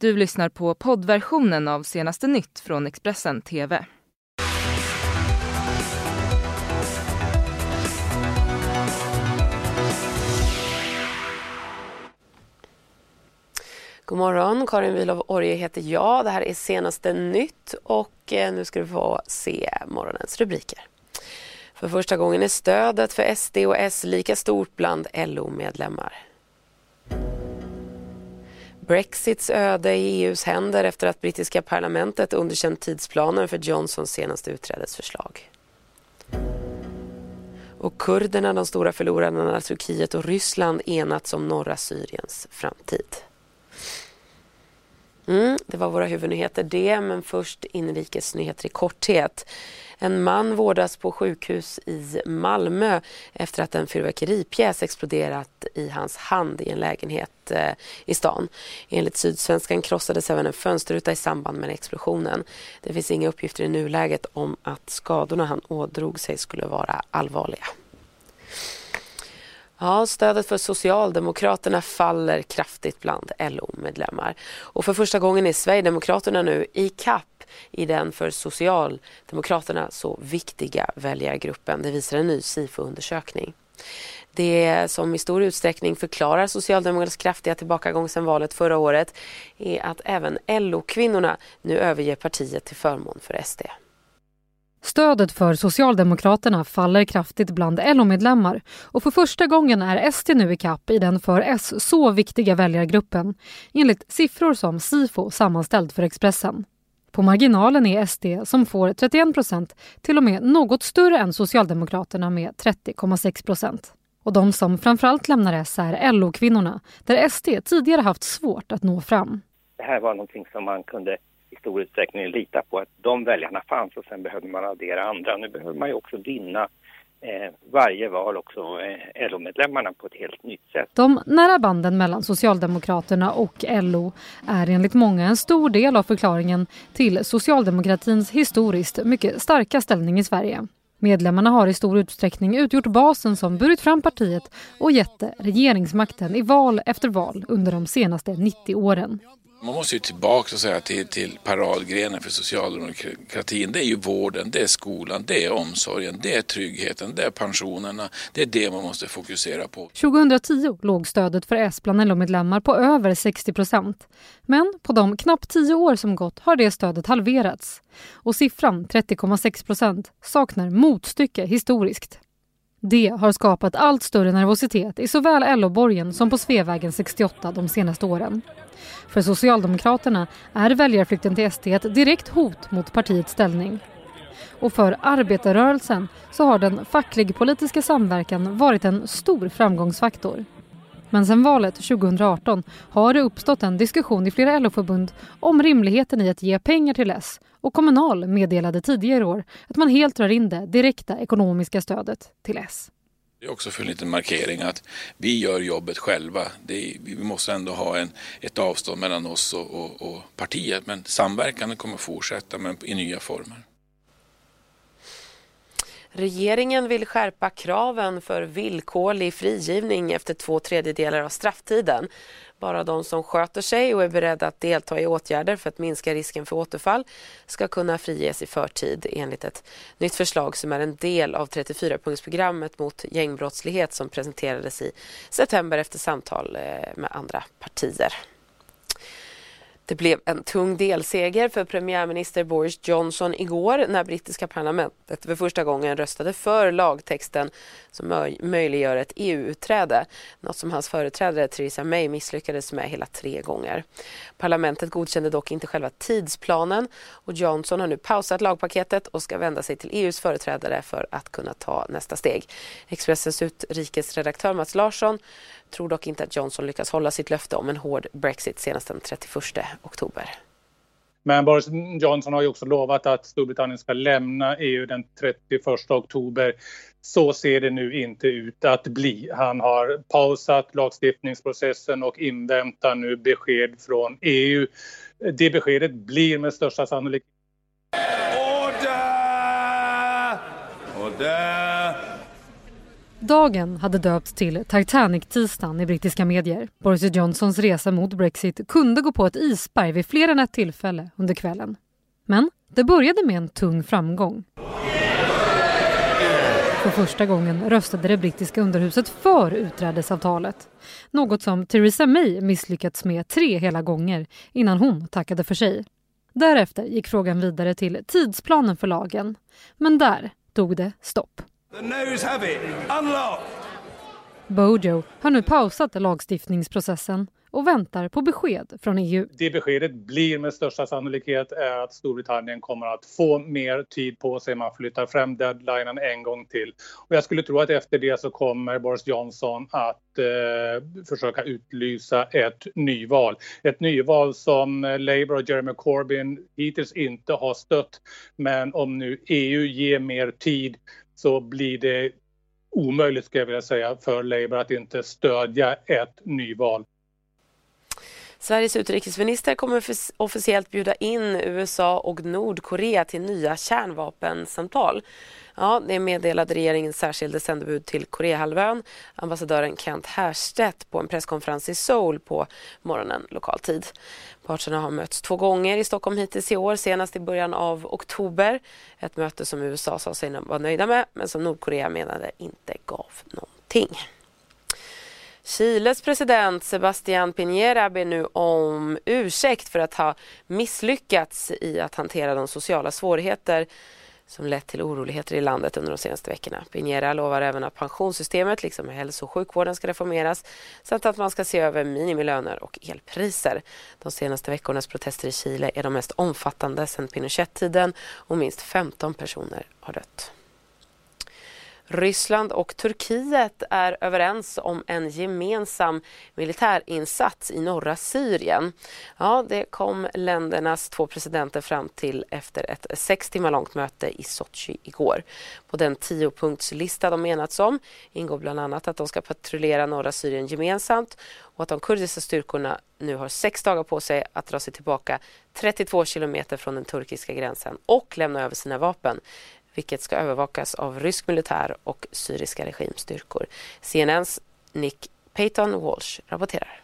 Du lyssnar på poddversionen av senaste nytt från Expressen TV. God morgon, Karin Wilov Orje heter jag. Det här är senaste nytt och eh, nu ska du få se morgonens rubriker. För första gången är stödet för SD och S lika stort bland LO-medlemmar. Brexits öde i EUs händer efter att brittiska parlamentet underkänt tidsplanen för Johnsons senaste utträdesförslag. Och kurderna de stora förlorarna när Turkiet och Ryssland enats om norra Syriens framtid. Mm, det var våra huvudnyheter det, men först inrikesnyheter i korthet. En man vårdas på sjukhus i Malmö efter att en fyrverkeripjäs exploderat i hans hand i en lägenhet eh, i stan. Enligt Sydsvenskan krossades även en fönsterruta i samband med explosionen. Det finns inga uppgifter i nuläget om att skadorna han ådrog sig skulle vara allvarliga. Ja, stödet för Socialdemokraterna faller kraftigt bland LO-medlemmar. Och för första gången är Sverigedemokraterna nu i kapp i den för Socialdemokraterna så viktiga väljargruppen. Det visar en ny SIFO-undersökning. Det som i stor utsträckning förklarar Socialdemokraternas kraftiga tillbakagång sedan valet förra året är att även LO-kvinnorna nu överger partiet till förmån för SD. Stödet för Socialdemokraterna faller kraftigt bland LO-medlemmar och för första gången är SD nu i kapp i den för S så viktiga väljargruppen enligt siffror som Sifo sammanställt för Expressen. På marginalen är SD, som får 31 procent, till och med något större än Socialdemokraterna med 30,6 procent. Och de som framförallt lämnar S är LO-kvinnorna, där SD tidigare haft svårt att nå fram. Det här var någonting som man kunde i stor utsträckning lita på att de väljarna fanns och sen behövde man addera andra. Nu behöver man ju också vinna Eh, varje val också eh, LO-medlemmarna på ett helt nytt sätt. De nära banden mellan Socialdemokraterna och LO är enligt många en stor del av förklaringen till socialdemokratins historiskt mycket starka ställning i Sverige. Medlemmarna har i stor utsträckning utgjort basen som burit fram partiet och gett det regeringsmakten i val efter val under de senaste 90 åren. Man måste ju tillbaka och säga till, till paradgrenen för socialdemokratin. Det är ju vården, det är skolan, det är omsorgen, det är tryggheten, det är pensionerna. Det är det man måste fokusera på. 2010 låg stödet för S bland LO-medlemmar på över 60 procent. Men på de knappt tio år som gått har det stödet halverats. Och siffran 30,6 procent saknar motstycke historiskt. Det har skapat allt större nervositet i såväl LO-borgen som på Sveavägen 68 de senaste åren. För Socialdemokraterna är väljarflykten till SD ett direkt hot mot partiets ställning. Och för arbetarrörelsen så har den facklig-politiska samverkan varit en stor framgångsfaktor. Men sedan valet 2018 har det uppstått en diskussion i flera LO-förbund om rimligheten i att ge pengar till S och Kommunal meddelade tidigare i år att man helt drar in det direkta ekonomiska stödet till S. Det är också för en liten markering att vi gör jobbet själva. Är, vi måste ändå ha en, ett avstånd mellan oss och, och, och partiet. Men samverkan kommer att fortsätta men i nya former. Regeringen vill skärpa kraven för villkorlig frigivning efter två tredjedelar av strafftiden. Bara de som sköter sig och är beredda att delta i åtgärder för att minska risken för återfall ska kunna friges i förtid enligt ett nytt förslag som är en del av 34-punktsprogrammet mot gängbrottslighet som presenterades i september efter samtal eh, med andra partier. Det blev en tung delseger för premiärminister Boris Johnson igår när brittiska parlamentet för första gången röstade för lagtexten som möjliggör ett EU-utträde. Något som hans företrädare Theresa May misslyckades med hela tre gånger. Parlamentet godkände dock inte själva tidsplanen och Johnson har nu pausat lagpaketet och ska vända sig till EUs företrädare för att kunna ta nästa steg. Expressens utrikesredaktör Mats Larsson tror dock inte att Johnson lyckas hålla sitt löfte om en hård Brexit senast den 31 oktober. Men Boris Johnson har ju också lovat att Storbritannien ska lämna EU den 31 oktober. Så ser det nu inte ut att bli. Han har pausat lagstiftningsprocessen och inväntar nu besked från EU. Det beskedet blir med största sannolikhet Dagen hade döpts till Titanic-tisdagen i brittiska medier. Boris Johnsons resa mot Brexit kunde gå på ett isberg vid fler än ett tillfälle under kvällen. Men det började med en tung framgång. För första gången röstade det brittiska underhuset för utträdesavtalet. Något som Theresa May misslyckats med tre hela gånger innan hon tackade för sig. Därefter gick frågan vidare till tidsplanen för lagen. Men där tog det stopp. Bojo har nu pausat lagstiftningsprocessen och väntar på besked från EU. Det beskedet blir med största sannolikhet är att Storbritannien kommer att få mer tid på sig. Man flyttar fram deadlinen en gång till. Och jag skulle tro att efter det så kommer Boris Johnson att eh, försöka utlysa ett nyval. Ett nyval som Labour och Jeremy Corbyn hittills inte har stött. Men om nu EU ger mer tid så blir det omöjligt ska jag vilja säga för Labour att inte stödja ett nyval. Sveriges utrikesminister kommer officiellt bjuda in USA och Nordkorea till nya kärnvapensamtal. Ja, det meddelade regeringens särskilde sändebud till Koreahalvön, ambassadören Kent Härstedt på en presskonferens i Seoul på morgonen lokal tid. Parterna har mötts två gånger i Stockholm hittills i år, senast i början av oktober. Ett möte som USA sa sig vara nöjda med, men som Nordkorea menade inte gav någonting. Chiles president Sebastián Piñera ber nu om ursäkt för att ha misslyckats i att hantera de sociala svårigheter som lett till oroligheter i landet under de senaste veckorna. Piñera lovar även att pensionssystemet liksom hälso och sjukvården ska reformeras samt att man ska se över minimilöner och elpriser. De senaste veckornas protester i Chile är de mest omfattande sedan Pinochet-tiden och minst 15 personer har dött. Ryssland och Turkiet är överens om en gemensam militärinsats i norra Syrien. Ja, det kom ländernas två presidenter fram till efter ett sex timmar långt möte i Sochi igår. På den tiopunktslista de enats om ingår bland annat att de ska patrullera norra Syrien gemensamt och att de kurdiska styrkorna nu har sex dagar på sig att dra sig tillbaka 32 kilometer från den turkiska gränsen och lämna över sina vapen vilket ska övervakas av rysk militär och syriska regimstyrkor. CNNs Nick Payton Walsh rapporterar.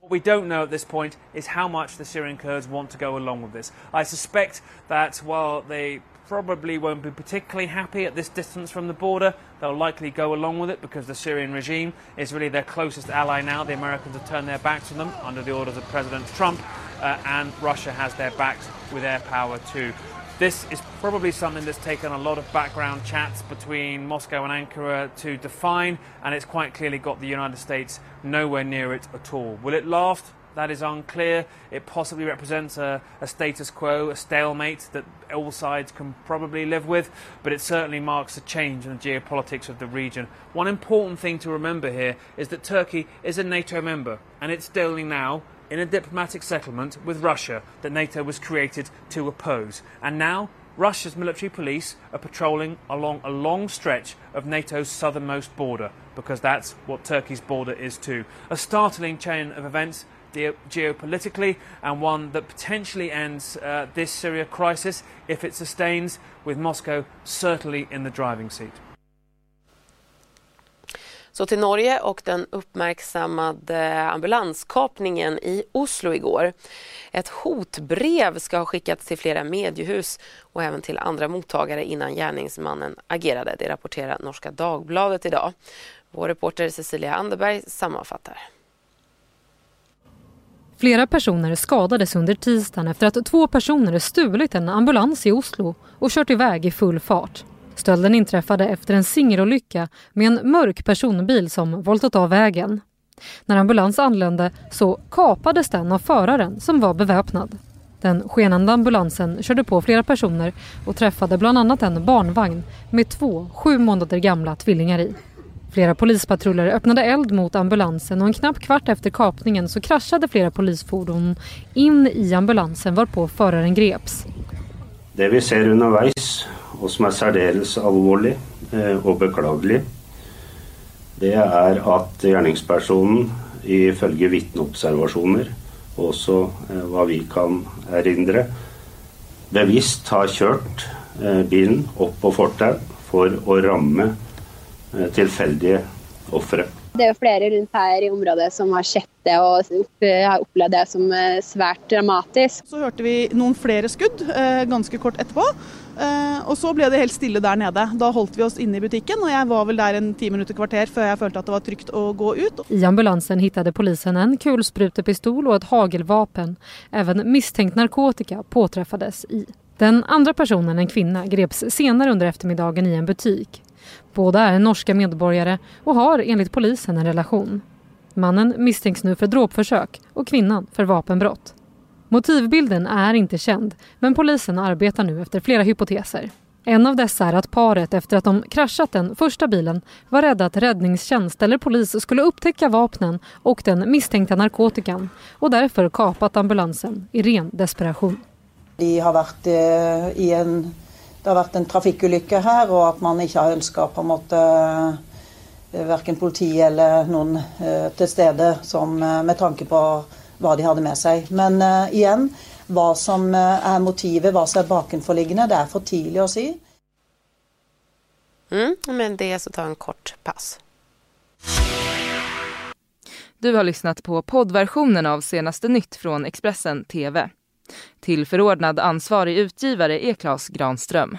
What we don't know at this point is how much the Syrian Kurds want to go along with this. I suspect that while they probably won't be particularly happy at this distance from the border. They'll likely go along with it because the Syrian regime is really their closest ally now. The Americans have turned their backs on them under the orders of President Trump, uh, and Russia has their backs with air power too. This is probably something that's taken a lot of background chats between Moscow and Ankara to define, and it's quite clearly got the United States nowhere near it at all. Will it last? That is unclear. It possibly represents a, a, status quo, a stalemate that all sides can probably live with, but it certainly marks a change in the geopolitics of the region. One important thing to remember here is that Turkey is a NATO member, and it's dealing now in a diplomatic settlement with Russia that NATO was created to oppose. And now, Russia's military police are patrolling along a long stretch of NATO's southernmost border, because that's what Turkey's border is too. A startling chain of events geopolitically, and one that potentially ends uh, this Syria crisis if it sustains, with Moscow certainly in the driving seat. Så till Norge och den uppmärksammade ambulanskapningen i Oslo igår. Ett hotbrev ska ha skickats till flera mediehus och även till andra mottagare innan gärningsmannen agerade. Det rapporterar Norska Dagbladet idag. Vår reporter Cecilia Anderberg sammanfattar. Flera personer skadades under tisdagen efter att två personer stulit en ambulans i Oslo och kört iväg i full fart. Stölden inträffade efter en singelolycka med en mörk personbil som voltat av vägen. När ambulans anlände så kapades den av föraren som var beväpnad. Den skenande ambulansen körde på flera personer och träffade bland annat en barnvagn med två sju månader gamla tvillingar i. Flera polispatruller öppnade eld mot ambulansen och en knapp kvart efter kapningen så kraschade flera polisfordon in i ambulansen varpå föraren greps. Det vi ser underveis og som er særdeles alvorlig eh, og beklagelig, det er at gjerningspersonen ifølge vitneobservasjoner, også eh, hva vi kan erindre, bevisst har kjørt eh, bilen opp på fortau for å ramme tilfeldige ofre. Det er jo flere rundt her i området som har sett det og har opplevd det som svært dramatisk. Så hørte vi noen flere skudd ganske kort etterpå. Eh, og så ble det helt stille der nede. Da holdt vi oss inne i butikken og jeg var vel der en ti minutter kvarter før jeg følte at det var trygt å gå ut. I ambulansen hittade polisen en kulsprutepistol och ett hagelvapen. Även misstänkt narkotika påträffades i. Den andra personen, en kvinna, greps senare under eftermiddagen i en butik. Båda är norska medborgare och har enligt polisen en relation. Mannen misstänks nu för dråpförsök och kvinnan för vapenbrott. Motivbilden är inte känd men polisen arbetar nu efter flera hypoteser. En av dessa är att paret efter att de kraschat den första bilen var rädda att räddningstjänst eller polis skulle upptäcka vapnen och den misstänkta narkotikan och därför kapat ambulansen i ren desperation. De har varit eh, i en det har varit en trafikolycka här och att man inte har önskat på något eh, eh, varken politi eller någon till stede som, med tanke på hva de hadde med seg. Men uh, igjen, hva som er motivet, hva som er bakenforliggende, det er for tidlig å si. Mm, men det så ta en kort paus. Du har lyssnat på poddversionen av senaste nytt från Expressen TV. Tillförordnad ansvarig utgivare är Klas Granström.